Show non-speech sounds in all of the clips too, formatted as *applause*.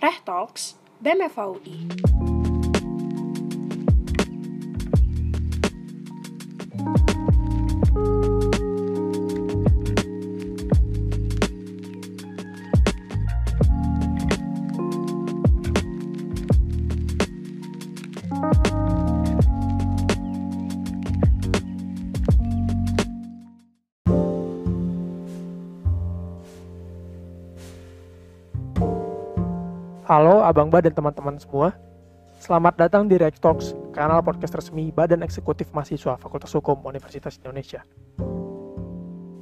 Reh Talks, BEM Halo Abang Ba dan teman-teman semua. Selamat datang di Rex Talks, kanal podcast resmi Badan Eksekutif Mahasiswa Fakultas Hukum Universitas Indonesia.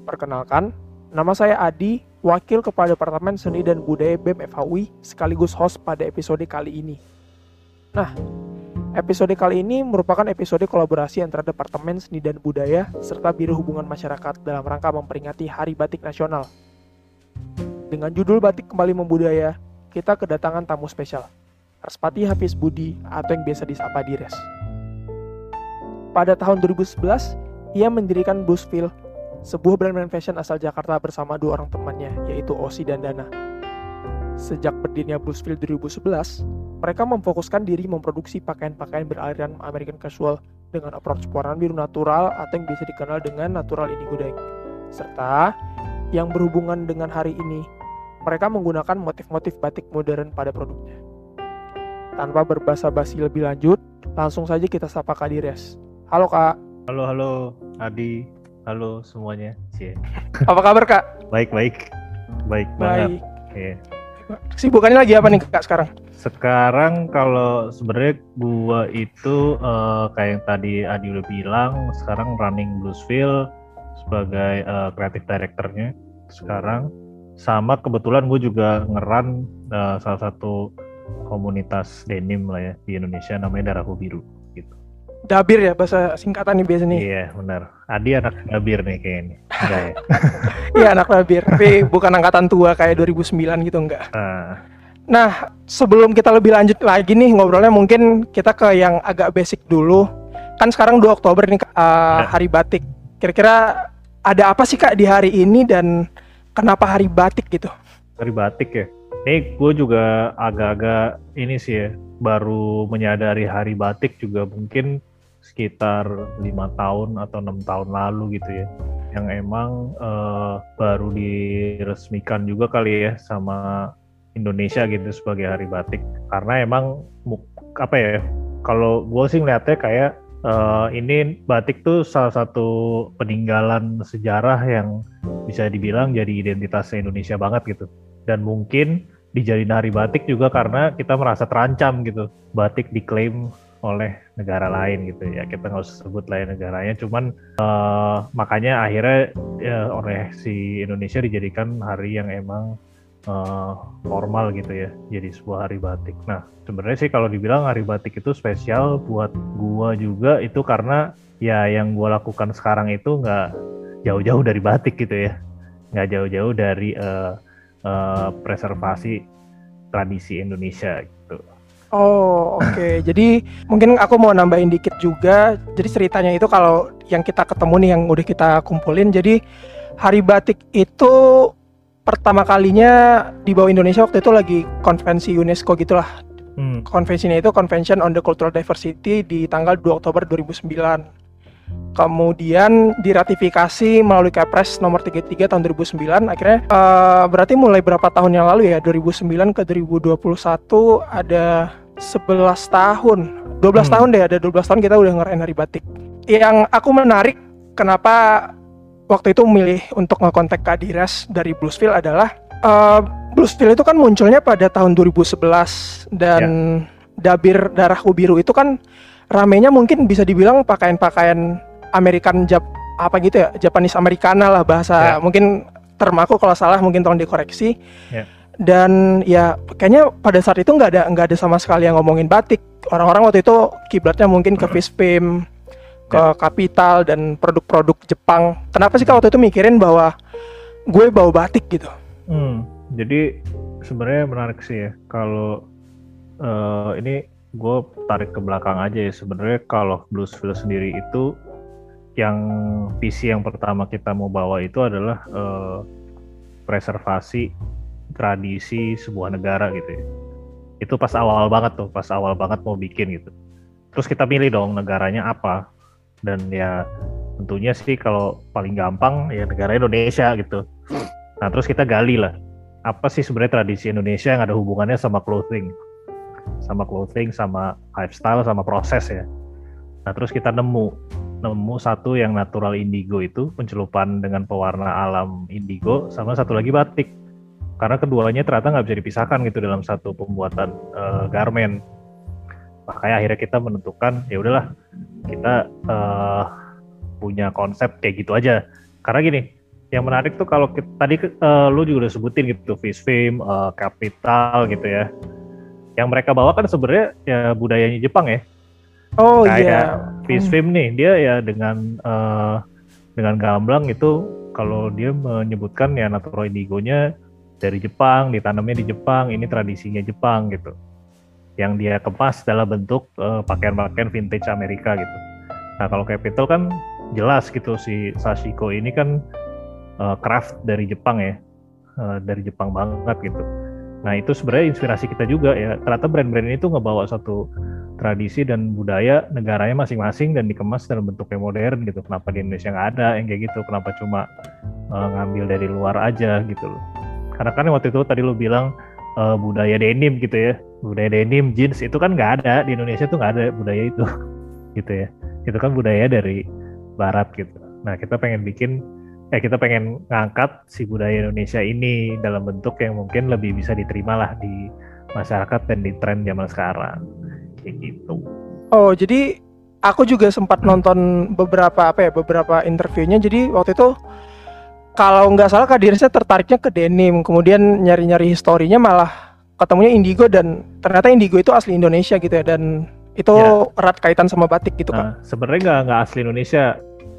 Perkenalkan, nama saya Adi, wakil Kepala Departemen Seni dan Budaya BEM FHUI, sekaligus host pada episode kali ini. Nah, episode kali ini merupakan episode kolaborasi antara Departemen Seni dan Budaya serta Biro Hubungan Masyarakat dalam rangka memperingati Hari Batik Nasional. Dengan judul Batik Kembali Membudaya, kita kedatangan tamu spesial, Raspati Hafiz Budi atau yang biasa disapa Dires. Pada tahun 2011, ia mendirikan Bluesville, sebuah brand fashion asal Jakarta bersama dua orang temannya, yaitu Osi dan Dana. Sejak berdirinya Bluesville 2011, mereka memfokuskan diri memproduksi pakaian-pakaian beraliran American casual dengan approach warna biru natural atau yang bisa dikenal dengan natural indigo dyeing. Serta yang berhubungan dengan hari ini, mereka menggunakan motif-motif batik modern pada produknya. Tanpa berbasa-basi lebih lanjut, langsung saja kita sapa Kak Dires. Halo Kak. Halo halo Adi, halo semuanya. Cie. Apa kabar Kak? Baik baik, baik banget. Iya. Kesibukannya lagi apa nih Kak sekarang? Sekarang kalau sebenarnya gua itu uh, kayak yang tadi Adi udah bilang, sekarang running Bluesville sebagai uh, creative directornya sekarang sama kebetulan gue juga ngeran uh, salah satu komunitas denim lah ya di Indonesia namanya Darahku Biru gitu. Dabir ya bahasa singkatan nih biasanya. Iya benar. Adi anak Dabir nih kayaknya. Enggak ya? *laughs* Iya anak Dabir, tapi bukan angkatan tua kayak 2009 gitu enggak. Nah, Nah, sebelum kita lebih lanjut lagi nih ngobrolnya mungkin kita ke yang agak basic dulu. Kan sekarang 2 Oktober nih uh, hari batik. Kira-kira ada apa sih Kak di hari ini dan kenapa hari batik gitu? dari batik ya. Ini gue juga agak-agak ini sih ya, baru menyadari hari batik juga mungkin sekitar lima tahun atau enam tahun lalu gitu ya, yang emang eh, baru diresmikan juga kali ya sama Indonesia gitu sebagai hari batik. Karena emang apa ya, kalau gue sih ngeliatnya kayak eh, ini batik tuh salah satu peninggalan sejarah yang bisa dibilang jadi identitas Indonesia banget gitu. Dan mungkin dijadiin hari batik juga karena kita merasa terancam gitu batik diklaim oleh negara lain gitu ya. Kita nggak usah sebut ya negaranya cuman eh, makanya akhirnya ya, oleh si Indonesia dijadikan hari yang emang eh, formal gitu ya jadi sebuah hari batik nah sebenarnya sih kalau dibilang hari batik itu spesial buat gua juga itu karena ya yang gua lakukan sekarang itu nggak jauh-jauh dari batik gitu ya nggak jauh-jauh dari eh, eh, preservasi tradisi Indonesia gitu. Oh, oke. *laughs* Jadi mungkin aku mau nambahin dikit juga. Jadi ceritanya itu kalau yang kita ketemu nih yang udah kita kumpulin jadi Hari Batik itu pertama kalinya di bawah Indonesia waktu itu lagi konvensi UNESCO gitulah. Hmm. Konvensinya itu Convention on the Cultural Diversity di tanggal 2 Oktober 2009. Kemudian diratifikasi melalui Kepres nomor 33 tahun 2009. Akhirnya eh, berarti mulai berapa tahun yang lalu ya? 2009 ke 2021 ada 11 tahun. 12 Hmm. tahun deh, ada 12 tahun kita udah ngerayain hari batik. Yang aku menarik kenapa waktu itu memilih untuk ngekontak Kak Dires dari Bluesville adalah eh, Bluesville itu kan munculnya pada tahun 2011 dan Dabir Darahku Biru itu kan ramenya mungkin bisa dibilang pakaian-pakaian American Jap apa gitu ya Japanese Americana lah bahasa Ya. mungkin term aku kalau salah mungkin tolong dikoreksi Ya. dan ya kayaknya pada saat itu nggak ada nggak ada sama sekali yang ngomongin batik orang-orang waktu itu kiblatnya mungkin ke Fispim ke Kapital dan produk-produk Jepang kenapa sih kak waktu itu mikirin bahwa gue bawa batik gitu Hmm. Jadi sebenarnya menarik sih ya kalau eh, ini gue tarik ke belakang aja ya sebenarnya kalau Bluesville sendiri itu yang visi yang pertama kita mau bawa itu adalah eh, preservasi tradisi sebuah negara gitu ya. Itu pas awal banget tuh, pas awal banget mau bikin gitu. Terus kita pilih dong negaranya apa. Dan ya tentunya sih kalau paling gampang ya negara Indonesia gitu. Nah terus kita gali lah, apa sih sebenarnya tradisi Indonesia yang ada hubungannya sama clothing, sama clothing, sama lifestyle, sama proses ya. Nah terus kita nemu, nemu satu yang natural indigo itu pencelupan dengan pewarna alam indigo, sama satu lagi batik. Karena keduanya ternyata nggak bisa dipisahkan gitu dalam satu pembuatan uh, garment makanya akhirnya kita menentukan ya udahlah kita uh, punya konsep kayak gitu aja karena gini yang menarik tuh kalau kita, tadi uh, lu juga udah sebutin gitu fish film uh, capital gitu ya yang mereka bawa kan sebenarnya ya budayanya Jepang ya oh iya yeah. fish film nih dia ya dengan uh, dengan gamblang itu kalau dia menyebutkan ya natural indigonya dari Jepang, ditanamnya di Jepang, ini tradisinya Jepang gitu. Yang dia kemas dalam bentuk eh, pakaian-pakaian vintage Amerika gitu. Nah kalau Capital kan jelas gitu si Sashiko ini kan uh, craft dari Jepang ya, uh, dari Jepang banget gitu. Nah itu sebenarnya inspirasi kita juga ya. Ternyata brand-brand ini tuh ngebawa satu tradisi dan budaya negaranya masing-masing dan dikemas dalam bentuk yang modern gitu. Kenapa di Indonesia nggak ada yang kayak gitu? Kenapa cuma uh, ngambil dari luar aja gitu? Karena kan waktu itu tadi lu bilang uh, budaya denim gitu ya, budaya denim jeans itu kan nggak ada di Indonesia tuh nggak ada budaya itu, *laughs* gitu ya. Itu kan budaya dari Barat gitu. Nah kita pengen bikin, eh kita pengen ngangkat si budaya Indonesia ini dalam bentuk yang mungkin lebih bisa diterima lah di masyarakat dan di tren zaman sekarang, kayak gitu. Oh jadi aku juga sempat nonton beberapa apa ya beberapa interviewnya. Jadi waktu itu kalau nggak salah Kak Dirsnya tertariknya ke denim, kemudian nyari-nyari historinya malah ketemunya indigo dan ternyata indigo itu asli Indonesia gitu ya dan itu ya. erat kaitan sama batik gitu kan. Nah, sebenarnya nggak nggak asli Indonesia.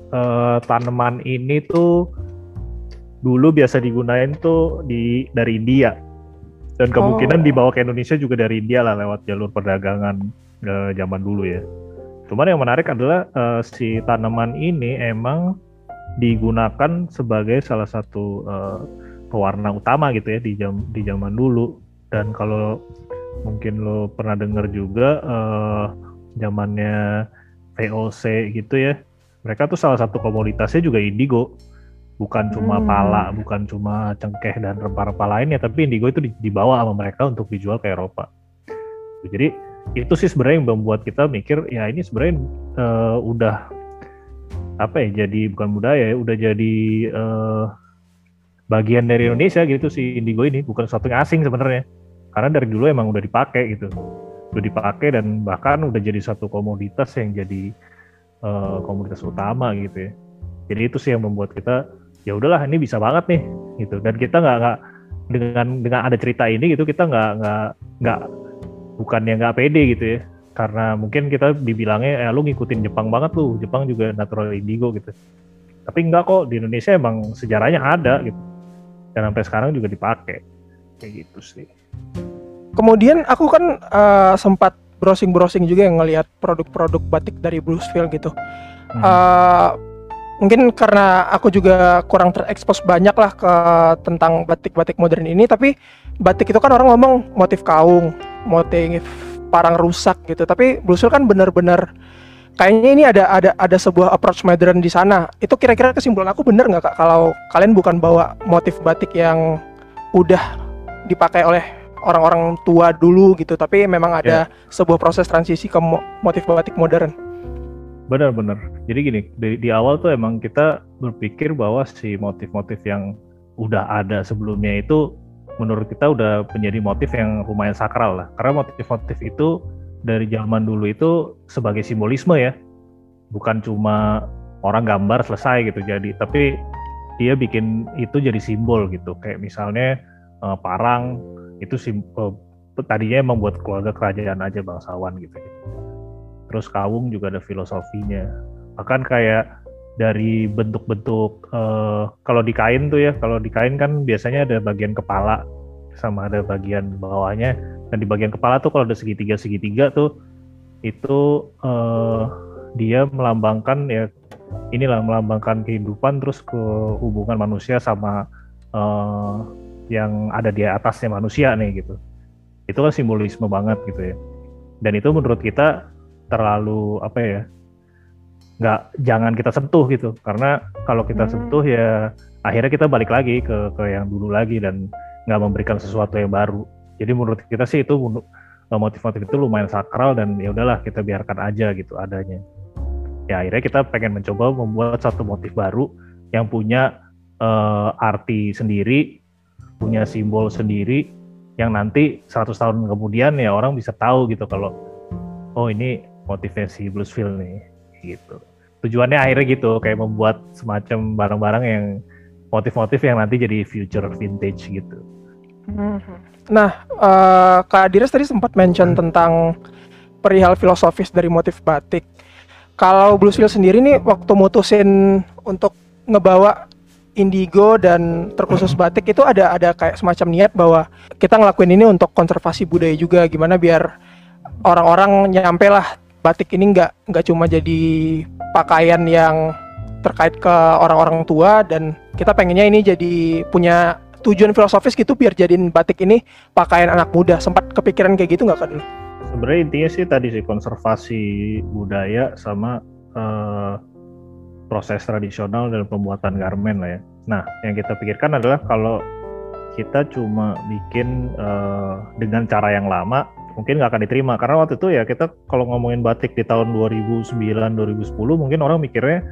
Uh, tanaman ini tuh dulu biasa digunain tuh di dari India dan kemungkinan oh. dibawa ke Indonesia juga dari India lah lewat jalur perdagangan uh, zaman dulu ya. Cuman yang menarik adalah uh, si tanaman ini emang digunakan sebagai salah satu uh, pewarna utama gitu ya di jam di zaman dulu. Dan kalau mungkin lo pernah dengar juga uh, zamannya VOC gitu ya mereka tuh salah satu komoditasnya juga indigo. Bukan cuma hmm. pala bukan cuma cengkeh dan rempah-rempah lainnya tapi indigo itu dibawa sama mereka untuk dijual ke Eropa. Jadi itu sih sebenarnya yang membuat kita mikir ya ini sebenarnya uh, udah apa ya jadi bukan budaya ya udah jadi uh, bagian dari Indonesia gitu si indigo ini bukan sesuatu yang asing sebenarnya. Karena dari dulu emang udah dipakai gitu. Udah dipakai dan bahkan udah jadi satu komoditas yang jadi uh, komoditas utama gitu ya. Jadi itu sih yang membuat kita ya udahlah ini bisa banget nih gitu. Dan kita nggak nggak dengan dengan ada cerita ini gitu kita nggak nggak nggak bukan yang nggak pede gitu ya karena mungkin kita dibilangnya eh lu ngikutin Jepang banget lu Jepang juga natural indigo gitu. Tapi enggak kok di Indonesia emang sejarahnya ada gitu. Dan sampai sekarang juga dipakai. Kayak gitu sih. Kemudian aku kan uh, sempat browsing-browsing juga yang ngelihat produk-produk batik dari Bluesville gitu. Hmm. uh, mungkin karena aku juga kurang terekspos banyak lah ke tentang batik-batik modern ini tapi batik itu kan orang ngomong motif kaung motif parang rusak gitu. Tapi Bluesul kan benar-benar kayaknya ini ada ada ada sebuah approach modern di sana. Itu kira-kira kesimpulan aku benar nggak kak? Kalau kalian bukan bawa motif batik yang udah dipakai oleh orang-orang tua dulu gitu tapi memang ada yeah. sebuah proses transisi ke motif batik modern. Benar-benar jadi gini di, di awal tuh emang kita berpikir bahwa si motif-motif yang udah ada sebelumnya itu menurut kita udah menjadi motif yang lumayan sakral lah. Karena motif-motif itu dari zaman dulu itu sebagai simbolisme ya. Bukan cuma orang gambar selesai gitu jadi, tapi dia bikin itu jadi simbol gitu. Kayak misalnya uh, parang itu sim uh, tadinya emang buat keluarga kerajaan aja bangsawan gitu. Terus kawung juga ada filosofinya. Bahkan kayak dari bentuk-bentuk uh, kalau di kain tuh ya kalau di kain kan biasanya ada bagian kepala sama ada bagian bawahnya. Dan di bagian kepala tuh kalau ada segitiga segitiga tuh itu uh, dia melambangkan ya inilah melambangkan kehidupan terus ke hubungan manusia sama uh, yang ada di atasnya manusia nih gitu. Itu kan simbolisme banget gitu ya. Dan itu menurut kita terlalu apa ya nggak jangan kita sentuh gitu. Karena kalau kita Hmm. sentuh ya akhirnya kita balik lagi ke ke yang dulu lagi dan nggak memberikan sesuatu yang baru. Jadi menurut kita sih itu eh, motif-motif itu lumayan sakral dan ya udahlah kita biarkan aja gitu adanya. Ya akhirnya kita pengen mencoba membuat satu motif baru yang punya eh, arti sendiri punya simbol sendiri yang nanti 100 tahun kemudian ya orang bisa tahu gitu kalau oh ini motifnya si Bluesville nih gitu. Tujuannya akhirnya gitu kayak membuat semacam barang-barang yang motif-motif yang nanti jadi future vintage gitu. Nah, eh, Kak Adires tadi sempat mention tentang perihal filosofis dari motif batik. Kalau Bluesville sendiri nih waktu mutusin untuk ngebawa indigo dan terkhusus batik itu ada ada kayak semacam niat bahwa kita ngelakuin ini untuk konservasi budaya juga gimana biar orang-orang nyampe lah batik ini nggak nggak cuma jadi pakaian yang terkait ke orang-orang tua dan kita pengennya ini jadi punya tujuan filosofis gitu biar jadiin batik ini pakaian anak muda sempat kepikiran kayak gitu nggak kak dulu? sebenarnya intinya sih tadi sih konservasi budaya sama eh, proses tradisional dan pembuatan garmen lah ya. Nah, yang kita pikirkan adalah kalau kita cuma bikin eh, dengan cara yang lama, mungkin nggak akan diterima. Karena waktu itu ya kita kalau ngomongin batik di tahun 2009 2010 mungkin orang mikirnya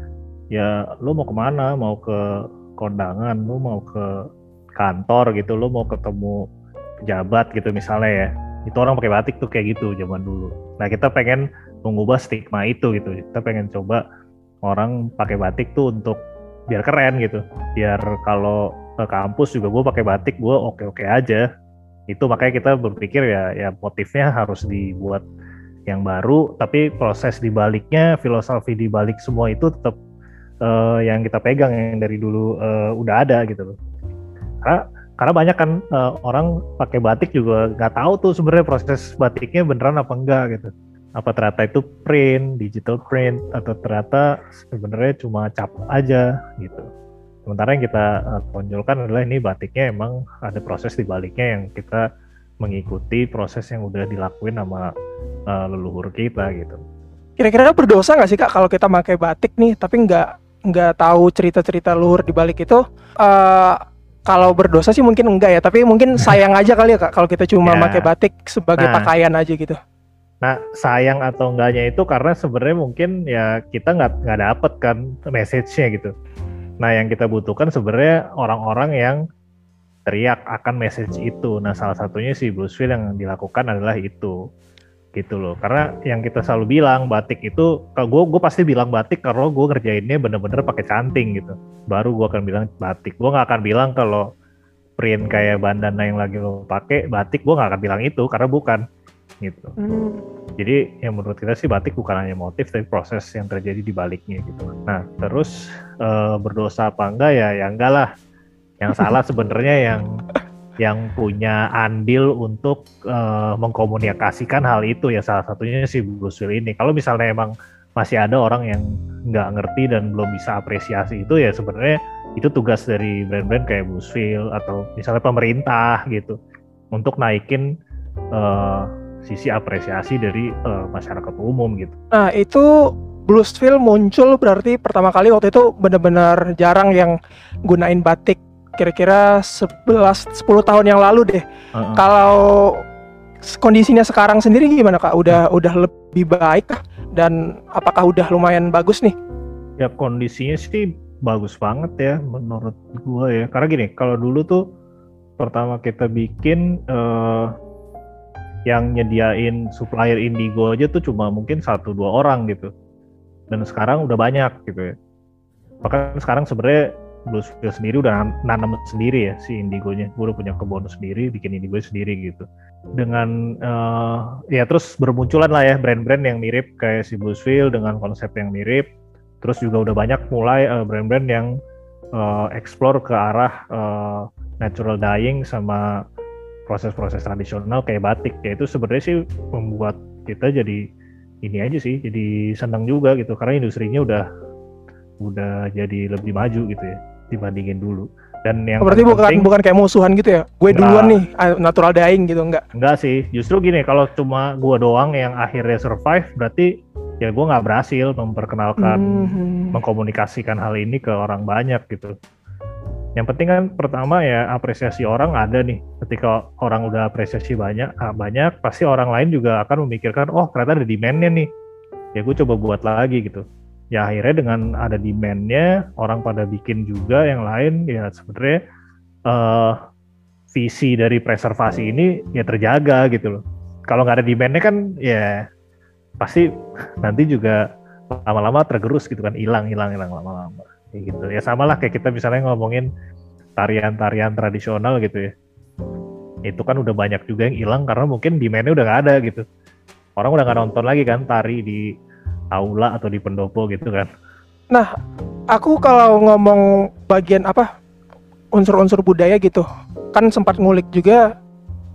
ya lo mau ke mana? Mau ke kondangan lo mau ke kantor gitu lo mau ketemu pejabat gitu misalnya ya. Itu orang pakai batik tuh kayak gitu zaman dulu. Nah kita pengen mengubah stigma itu gitu. Kita pengen coba orang pakai batik tuh untuk biar keren gitu. Biar kalau ke kampus juga gue pakai batik gue oke oke aja itu makanya kita berpikir ya ya motifnya harus dibuat yang baru tapi proses dibaliknya filosofi dibalik semua itu tetap eh, yang kita pegang yang dari dulu eh, udah ada gitu loh. Karena karena banyak kan eh, orang pakai batik juga nggak tahu tuh sebenarnya proses batiknya beneran apa enggak gitu. Apa ternyata itu print digital print atau ternyata sebenarnya cuma cap aja gitu sementara yang kita eh, tonjolkan adalah ini batiknya emang ada proses di baliknya yang kita mengikuti proses yang udah dilakuin sama eh, leluhur kita gitu Kira-kira berdosa nggak sih kak kalau kita pakai batik nih tapi nggak nggak tahu cerita-cerita luhur di balik itu? eh kalau berdosa sih mungkin enggak ya, tapi mungkin *laughs* sayang aja kali ya kak kalau kita cuma Ya. pakai batik sebagai Nah. pakaian aja gitu. Nah, sayang atau enggaknya itu karena sebenarnya mungkin ya kita nggak nggak dapet kan message-nya gitu. Nah, yang kita butuhkan sebenarnya orang-orang yang teriak akan message itu. Nah, salah satunya si Bluesville yang dilakukan adalah itu. Gitu loh. Karena yang kita selalu bilang batik itu kalau gue gue pasti bilang batik kalau gue ngerjainnya bener-bener pakai canting gitu. Baru gue akan bilang batik. Gue nggak akan bilang kalau print kayak bandana yang lagi lo pakai batik gue nggak akan bilang itu karena bukan gitu. Jadi yang menurut kita sih batik bukan hanya motif tapi proses yang terjadi di baliknya gitu. Nah terus eh, berdosa apa enggak ya ya enggak lah. Yang salah *laughs* sebenarnya yang yang punya andil untuk eh, mengkomunikasikan hal itu ya salah satunya si Bluesville ini. Kalau misalnya emang masih ada orang yang nggak ngerti dan belum bisa apresiasi itu ya sebenarnya itu tugas dari brand-brand kayak Bluesville atau misalnya pemerintah gitu untuk naikin eh, sisi apresiasi dari eh, masyarakat umum gitu. Nah itu Bluesville muncul berarti pertama kali waktu itu benar-benar jarang yang gunain batik kira-kira 11 10 tahun yang lalu deh. Heeh. Kalau s- kondisinya sekarang sendiri gimana Kak? Udah udah lebih baik kah? dan apakah udah lumayan bagus nih? Ya kondisinya sih bagus banget ya menurut gua ya. Karena gini, kalau dulu tuh pertama kita bikin eh, yang nyediain supplier indigo aja tuh cuma mungkin satu dua orang gitu. Dan sekarang udah banyak gitu ya. Bahkan sekarang sebenarnya Bluesville sendiri udah nan- nanam sendiri ya si indigonya. Gue udah punya kebun sendiri, bikin indigo sendiri gitu. Dengan eh, ya terus bermunculan lah ya brand-brand yang mirip kayak si Bluesville dengan konsep yang mirip. Terus juga udah banyak mulai eh, brand-brand yang eh, explore ke arah eh, natural dyeing sama proses-proses tradisional kayak batik. Ya itu sebenarnya sih membuat kita jadi ini aja sih, jadi senang juga gitu karena industrinya udah udah jadi lebih maju gitu ya dibandingin dulu. Dan yang Oh, berarti paling bukan penting- bukan kayak musuhan gitu ya? Gue Enggak. duluan nih, ah, natural dying gitu enggak? Enggak sih, justru gini kalau cuma gua doang yang akhirnya survive berarti ya gua nggak berhasil memperkenalkan Hmm. mengkomunikasikan hal ini ke orang banyak gitu. Yang penting kan pertama ya apresiasi orang ada nih. Ketika orang udah apresiasi banyak, ah, banyak pasti orang lain juga akan memikirkan, oh ternyata ada demand-nya nih. Ya gue coba buat lagi gitu. Ya akhirnya dengan ada demand-nya, orang pada bikin juga yang lain, ya sebenarnya eh, visi dari preservasi ini ya terjaga gitu loh. Kalau nggak ada demand-nya kan ya pasti nanti juga lama-lama tergerus gitu kan, hilang, hilang, hilang lama-lama kayak gitu. Ya sama lah kayak kita misalnya ngomongin tarian-tarian tradisional gitu ya. Itu kan udah banyak juga yang hilang karena mungkin demandnya udah nggak ada gitu. Orang udah nggak nonton lagi kan tari di aula atau di pendopo gitu kan. Aku kalau ngomong bagian apa unsur-unsur budaya gitu, kan sempat ngulik juga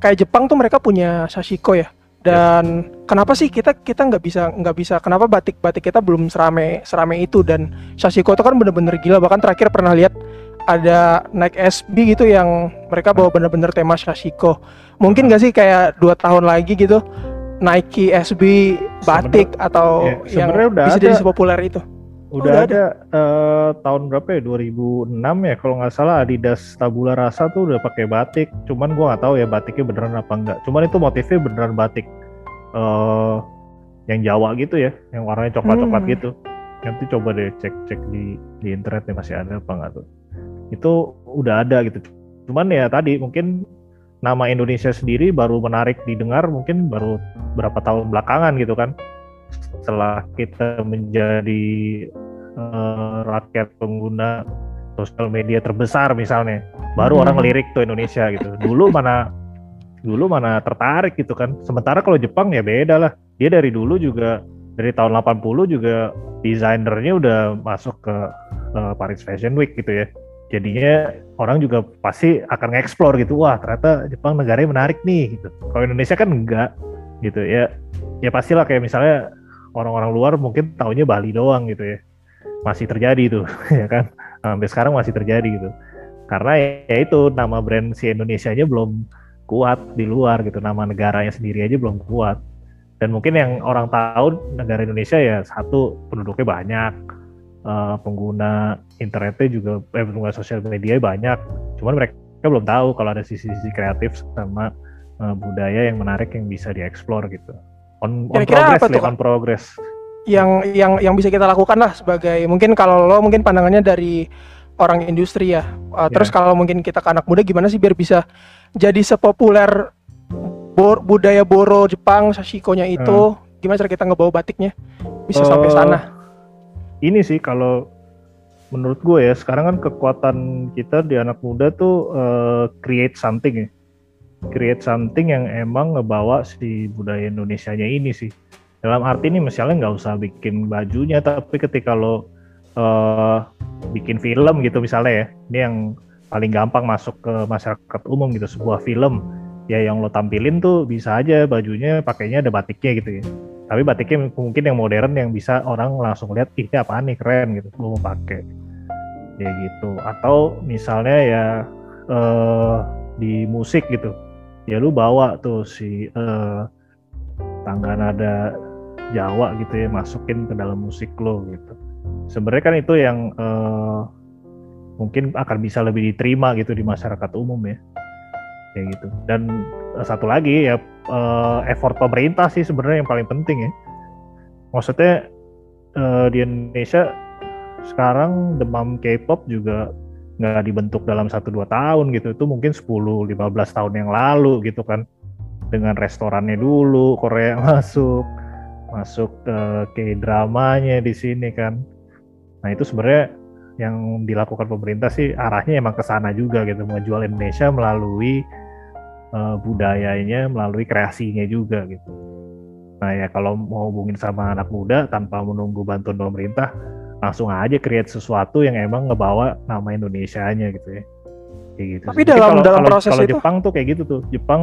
kayak Jepang tuh mereka punya sashiko ya. Dan kenapa sih kita kita nggak bisa nggak bisa kenapa batik-batik kita belum serame serame itu dan sashiko itu kan bener-bener gila bahkan terakhir pernah lihat ada naik SB gitu yang mereka bawa bener-bener tema sashiko. Mungkin nggak sih kayak dua tahun lagi gitu Nike SB batik atau ya, yang udah bisa ada. jadi sepopuler itu. Udah udah ada. eh, tahun berapa ya? 2006 ya kalau nggak salah. Adidas Tabula Rasa tuh udah pakai batik. Cuman gua nggak tahu ya batiknya beneran apa enggak cuman itu motifnya beneran batik. Eh yang Jawa gitu ya yang warnanya coklat-coklat Hmm. gitu. Nanti coba deh cek-cek di di internet nih masih ada apa nggak tuh. Itu udah ada gitu. Cuman ya tadi mungkin nama Indonesia sendiri baru menarik didengar mungkin baru berapa tahun belakangan gitu kan setelah kita menjadi eh, rakyat pengguna sosial media terbesar misalnya baru Hmm. orang ngelirik tuh Indonesia gitu. Dulu mana dulu mana tertarik gitu kan. Sementara kalau Jepang ya beda lah. Dia dari dulu juga dari tahun 80 juga desainernya udah masuk ke eh, Paris Fashion Week gitu ya. Jadinya orang juga pasti akan nge-explore gitu. Wah ternyata Jepang negaranya menarik nih gitu. Kalau Indonesia kan enggak gitu ya. Ya pastilah kayak misalnya orang-orang luar mungkin taunya Bali doang gitu ya. Masih terjadi tuh *laughs* ya kan? Sampai sekarang masih terjadi gitu. Karena ya itu nama brand si Indonesia-nya belum kuat di luar gitu. Nama negaranya sendiri aja belum kuat. Dan mungkin yang orang tahu negara Indonesia ya satu penduduknya banyak. Eh, pengguna internetnya juga eh, pengguna sosial media banyak. Cuman mereka belum tahu kalau ada sisi-sisi kreatif sama eh, budaya yang menarik yang bisa dieksplor gitu on, on Kira-kira progress apa tuh, on progress yang yang yang bisa kita lakukan lah sebagai mungkin kalau lo mungkin pandangannya dari orang industri ya. Uh, Terus Ya. kalau mungkin kita ke anak muda gimana sih biar bisa jadi sepopuler bor- budaya Boro Jepang sashikonya itu gimana cara kita ngebawa batiknya bisa sampai Eh, sana. ini sih kalau menurut gue ya sekarang kan kekuatan kita di anak muda tuh eh, create something ya create something yang emang ngebawa si budaya Indonesianya ini sih. Dalam arti ini misalnya nggak usah bikin bajunya tapi ketika lo eh, bikin film gitu misalnya ya ini yang paling gampang masuk ke masyarakat umum gitu sebuah film. Ya yang lo tampilin tuh bisa aja bajunya pakainya ada batiknya gitu ya. Tapi batiknya mungkin yang modern yang bisa orang langsung lihat ih ini apaan nih? Keren gitu gue mau pakai. Ya gitu. Atau misalnya ya eh, di musik gitu ya lu bawa tuh si eh, tangga nada Jawa gitu ya masukin ke dalam musik lo gitu. Sebenarnya kan itu yang eh, mungkin akan bisa lebih diterima gitu di masyarakat umum ya. Kayak gitu. Dan eh, satu lagi ya eh, effort pemerintah sih sebenarnya yang paling penting ya. Maksudnya eh, di Indonesia sekarang demam K-pop juga nggak dibentuk dalam 1-2 tahun gitu. Itu mungkin 10-15 tahun yang lalu gitu kan. Dengan restorannya dulu, Korea *laughs* masuk, masuk ke K-dramanya di sini kan. Nah itu sebenarnya yang dilakukan pemerintah sih arahnya emang ke sana juga gitu, menjual Indonesia melalui eh, budayanya melalui kreasinya juga gitu. Nah ya kalau mau hubungin sama anak muda tanpa menunggu bantuan pemerintah, langsung aja create sesuatu yang emang ngebawa nama Indonesianya gitu ya. Kayak gitu. Tapi dalam- kalau, dalam kalau- proses kalau itu- Jepang tuh kayak gitu tuh. Jepang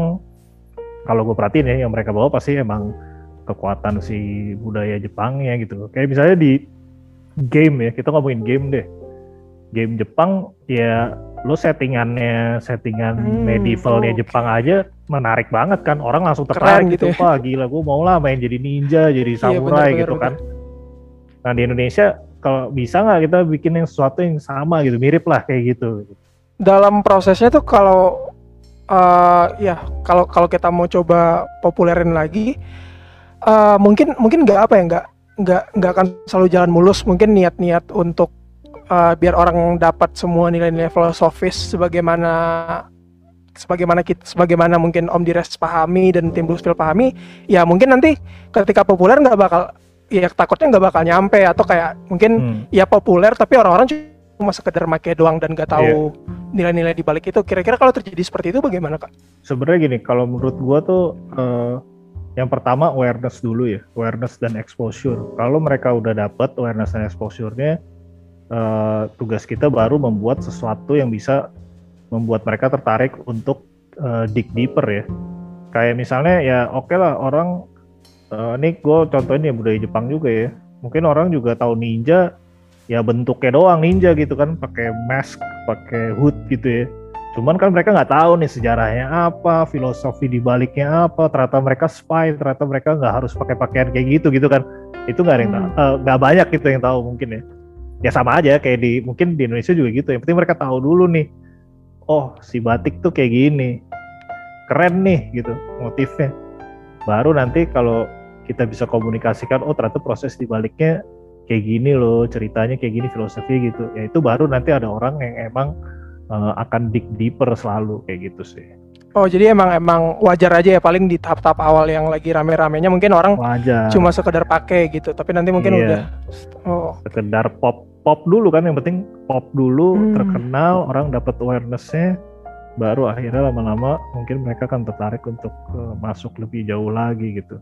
kalau gue perhatiin ya yang mereka bawa pasti emang kekuatan si budaya Jepangnya gitu. Kayak misalnya di game ya, kita ngomongin game deh. Game Jepang ya lo settingannya settingan Hmm, medievalnya oke. Jepang aja menarik banget kan orang langsung Keren tertarik gitu gitu, ya. wah gila gue mau lah main jadi ninja jadi Iya, samurai bener, gitu bener, kan nah di Indonesia kalau bisa nggak kita bikin yang sesuatu yang sama gitu mirip lah kayak gitu. Dalam prosesnya tuh kalau eh, ya kalau kalau kita mau coba populerin lagi eh, mungkin mungkin nggak apa ya nggak nggak nggak akan selalu jalan mulus. Mungkin niat-niat untuk eh, biar orang dapat semua nilai-nilai filosofis sebagaimana sebagaimana kita sebagaimana mungkin Om Dires pahami dan tim Bluesville pahami ya mungkin nanti ketika populer nggak bakal ya takutnya nggak bakal nyampe atau kayak mungkin Hmm. ya populer tapi orang-orang cuma sekedar make doang dan nggak tahu nilai-nilai di balik itu. Kira-kira kalau terjadi seperti itu bagaimana kak? sebenarnya gini kalau menurut gua tuh eh, yang pertama awareness dulu ya awareness dan exposure kalau mereka udah dapet awareness dan exposure-nya eh, tugas kita baru membuat sesuatu yang bisa membuat mereka tertarik untuk eh, dig deeper ya kayak misalnya ya oke lah orang eh, ini gue contohin ya budaya Jepang juga ya mungkin orang juga tahu ninja ya bentuknya doang ninja gitu kan pakai mask pakai hood gitu ya Cuman kan mereka nggak tahu nih sejarahnya apa, filosofi di baliknya apa. Ternyata mereka spy, ternyata mereka nggak harus pakai pakaian kayak gitu gitu kan. Itu nggak ada yang Hmm. eh, nggak banyak gitu yang tahu mungkin ya. Ya sama aja kayak di mungkin di Indonesia juga gitu. Yang penting mereka tahu dulu nih. Oh si batik tuh kayak gini, keren nih gitu motifnya. Baru nanti kalau kita bisa komunikasikan, oh ternyata proses di baliknya kayak gini loh, ceritanya kayak gini filosofi gitu. Ya itu baru nanti ada orang yang emang eh, akan dig deeper selalu kayak gitu sih. Oh jadi emang emang wajar aja ya paling di tahap-tahap awal yang lagi rame-ramenya mungkin orang Wajar. cuma sekedar pakai gitu. Tapi nanti mungkin Iya. udah oh sekedar pop pop dulu kan yang penting pop dulu Hmm. terkenal orang dapat awarenessnya baru akhirnya lama-lama mungkin mereka akan tertarik untuk eh, masuk lebih jauh lagi gitu.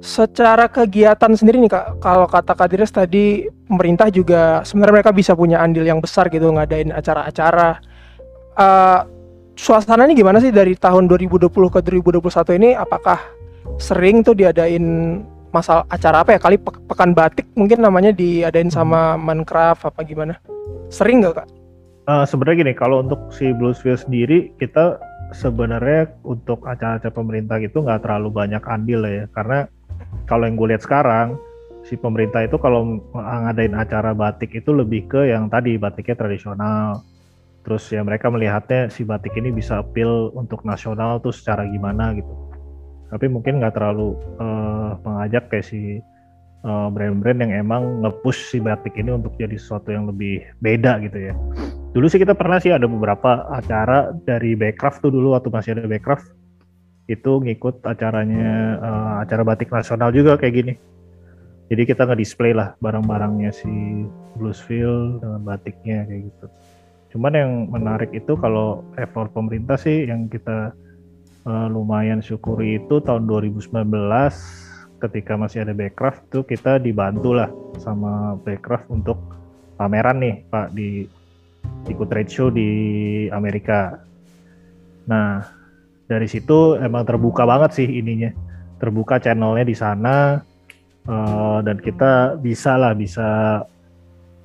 Secara kegiatan sendiri nih kak, kalau kata Kak Dires tadi pemerintah juga sebenarnya mereka bisa punya andil yang besar gitu ngadain acara-acara. Eh suasananya gimana sih dari tahun 2020 ke 2021 ini? Apakah sering tuh diadain masalah acara apa ya? Kali pe- pekan batik mungkin namanya diadain sama Minecraft apa gimana? Sering nggak kak? Eh, sebenarnya gini kalau untuk si Bluesville sendiri kita sebenarnya untuk acara-acara pemerintah gitu nggak terlalu banyak andil ya karena kalau yang gue lihat sekarang si pemerintah itu kalau ngadain acara batik itu lebih ke yang tadi batiknya tradisional. Terus ya mereka melihatnya si batik ini bisa appeal untuk nasional tuh secara gimana gitu. Tapi mungkin nggak terlalu eh, mengajak kayak si eh, brand-brand yang emang nge-push si batik ini untuk jadi sesuatu yang lebih beda gitu ya. Dulu sih kita pernah sih ada beberapa acara dari Backcraft tuh dulu waktu masih ada Backcraft itu ngikut acaranya eh, acara batik nasional juga kayak gini jadi kita nge-display lah barang-barangnya si Bluesville dengan batiknya kayak gitu cuman yang menarik itu kalau effort pemerintah sih yang kita eh, lumayan syukuri itu tahun 2019 ketika masih ada Backcraft tuh kita dibantu lah sama Backcraft untuk pameran nih Pak di ikut trade show di Amerika. Nah, dari situ emang terbuka banget sih ininya. Terbuka channelnya di sana eh, dan kita bisa lah bisa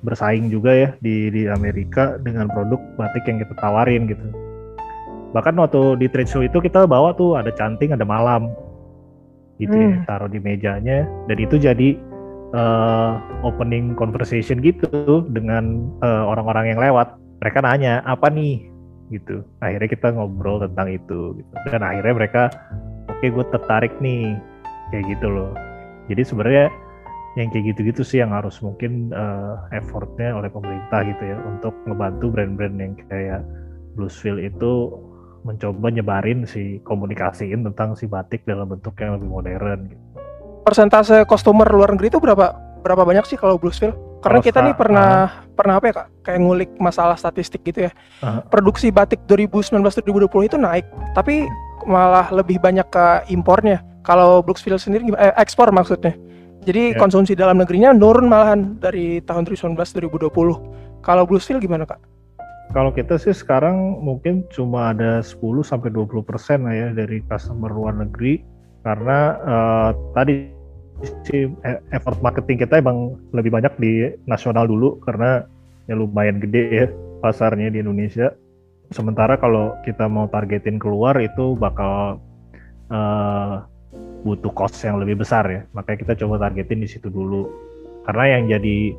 bersaing juga ya di di Amerika dengan produk batik yang kita tawarin gitu. Bahkan waktu di trade show itu kita bawa tuh ada canting, ada malam gitu ya, Hmm. taruh di mejanya dan itu jadi eh, opening conversation gitu dengan eh, orang-orang yang lewat. Mereka nanya apa nih gitu. Akhirnya kita ngobrol tentang itu gitu. Dan akhirnya mereka oke gue tertarik nih kayak gitu loh. Jadi sebenarnya yang kayak gitu-gitu sih yang harus mungkin eh, effortnya oleh pemerintah gitu ya untuk ngebantu brand-brand yang kayak Bluesville itu mencoba nyebarin si komunikasiin tentang si batik dalam bentuk yang lebih modern gitu. Persentase customer luar negeri itu berapa berapa banyak sih kalau Bluesville? Karena Kalau kita nih pernah pernah apa ya kak? Kayak ngulik masalah statistik gitu ya. Aha. Produksi batik 2019-2020 itu naik, tapi malah lebih banyak ke impornya. Kalau Bluesville sendiri? Eh, ekspor maksudnya. Jadi Ya. konsumsi dalam negerinya nurun malahan dari tahun 2019-2020. Kalau Bluesville gimana kak? Kalau kita sih sekarang mungkin cuma ada 10 sampai 20 persen lah ya dari customer luar negeri karena eh, tadi si e- effort marketing kita emang lebih banyak di nasional dulu karena ya lumayan gede ya pasarnya di Indonesia. Sementara kalau kita mau targetin keluar itu bakal uh, butuh cost yang lebih besar ya. Makanya kita coba targetin di situ dulu. Karena yang jadi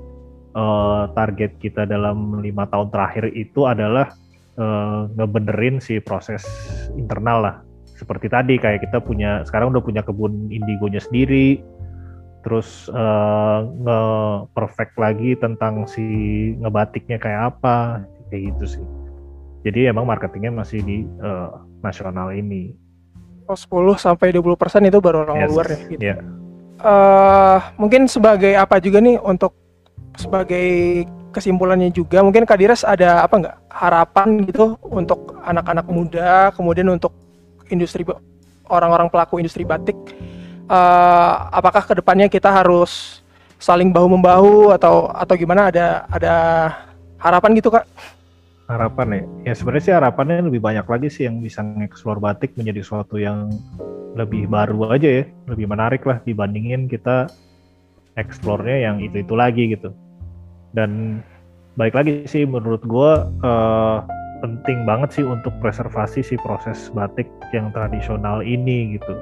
uh, target kita dalam lima tahun terakhir itu adalah uh, ngebenerin si proses internal lah. Seperti tadi kayak kita punya sekarang udah punya kebun indigonya sendiri, terus uh, nge-perfect lagi tentang si ngebatiknya kayak apa, kayak gitu sih. Jadi emang marketingnya masih di uh, nasional ini. Oh, 10 sampai 20 persen itu baru orang yes, luar ya gitu. Yeah. Uh, mungkin sebagai apa juga nih untuk sebagai kesimpulannya juga mungkin Kak Dires ada apa nggak harapan gitu untuk anak-anak muda kemudian untuk industri orang-orang pelaku industri batik uh, apakah ke depannya kita harus saling bahu membahu atau atau gimana? Ada ada harapan gitu kak? Harapan ya? Ya sebenarnya sih harapannya lebih banyak lagi sih yang bisa ngeksplor batik menjadi sesuatu yang lebih baru aja ya. Lebih menarik lah dibandingin kita eksplornya yang itu itu lagi gitu. Dan baik lagi sih menurut gue uh, penting banget sih untuk preservasi si proses batik yang tradisional ini gitu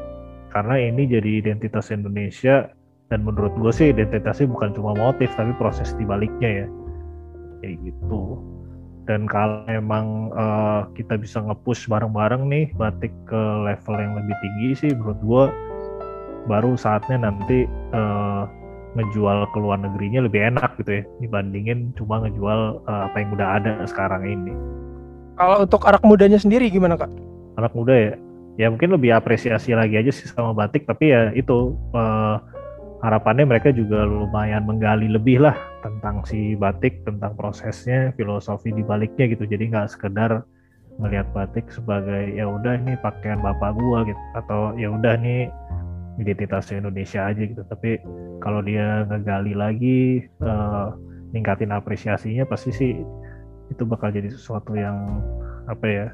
karena ini jadi identitas Indonesia dan menurut gue sih identitasnya bukan cuma motif tapi proses dibaliknya ya kayak gitu dan kalau emang uh, kita bisa nge-push bareng-bareng nih batik ke level yang lebih tinggi sih menurut gue baru saatnya nanti uh, ngejual ke luar negerinya lebih enak gitu ya dibandingin cuma ngejual uh, apa yang udah ada sekarang ini. Kalau untuk anak mudanya sendiri gimana kak? Anak muda ya, ya mungkin lebih apresiasi lagi aja sih sama batik, tapi ya itu uh, harapannya mereka juga lumayan menggali lebih lah tentang si batik, tentang prosesnya, filosofi di baliknya gitu. Jadi nggak sekedar melihat batik sebagai ya udah ini pakaian bapak gua gitu atau ya udah nih identitas Indonesia aja gitu tapi kalau dia ngegali lagi uh, ningkatin apresiasinya pasti sih itu bakal jadi sesuatu yang apa ya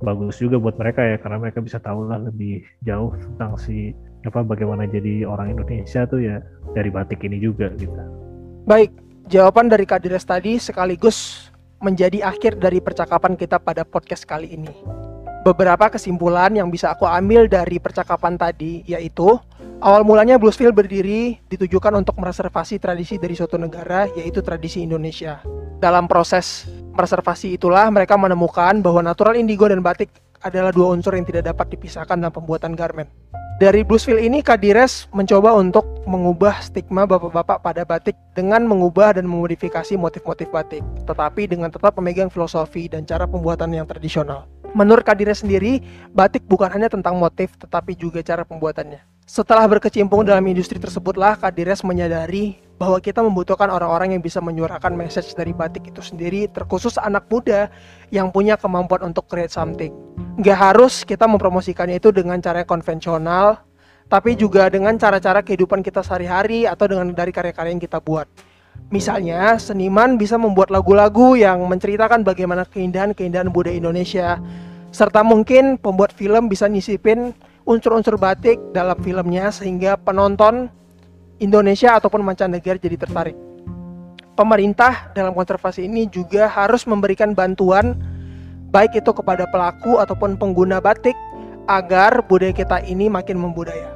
bagus juga buat mereka ya karena mereka bisa tahu lah lebih jauh tentang si apa bagaimana jadi orang Indonesia tuh ya dari batik ini juga gitu. Baik, jawaban dari Kadires tadi sekaligus menjadi akhir dari percakapan kita pada podcast kali ini beberapa kesimpulan yang bisa aku ambil dari percakapan tadi yaitu awal mulanya Bluesville berdiri ditujukan untuk mereservasi tradisi dari suatu negara yaitu tradisi Indonesia. Dalam proses mereservasi itulah mereka menemukan bahwa natural indigo dan batik adalah dua unsur yang tidak dapat dipisahkan dalam pembuatan garment. Dari Bluesville ini Kadires mencoba untuk mengubah stigma bapak-bapak pada batik dengan mengubah dan memodifikasi motif-motif batik, tetapi dengan tetap memegang filosofi dan cara pembuatan yang tradisional. Menurut Kadire sendiri, batik bukan hanya tentang motif tetapi juga cara pembuatannya. Setelah berkecimpung dalam industri tersebutlah Kadires menyadari bahwa kita membutuhkan orang-orang yang bisa menyuarakan message dari batik itu sendiri terkhusus anak muda yang punya kemampuan untuk create something. Gak harus kita mempromosikannya itu dengan cara konvensional, tapi juga dengan cara-cara kehidupan kita sehari-hari atau dengan dari karya-karya yang kita buat. Misalnya, seniman bisa membuat lagu-lagu yang menceritakan bagaimana keindahan-keindahan budaya Indonesia, serta mungkin pembuat film bisa nyisipin unsur-unsur batik dalam filmnya sehingga penonton Indonesia ataupun mancanegara jadi tertarik. Pemerintah dalam konservasi ini juga harus memberikan bantuan baik itu kepada pelaku ataupun pengguna batik agar budaya kita ini makin membudaya.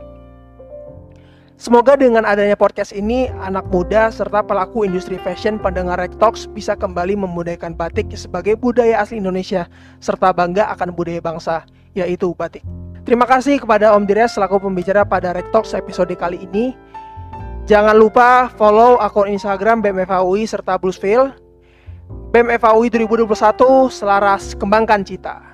Semoga dengan adanya podcast ini, anak muda serta pelaku industri fashion pendengar Rek Talks bisa kembali memudayakan batik sebagai budaya asli Indonesia serta bangga akan budaya bangsa, yaitu batik. Terima kasih kepada Om Dires selaku pembicara pada Rek Talks episode kali ini. Jangan lupa follow akun Instagram BMFAUI serta Bluesville. BMFAUI 2021 selaras kembangkan cita.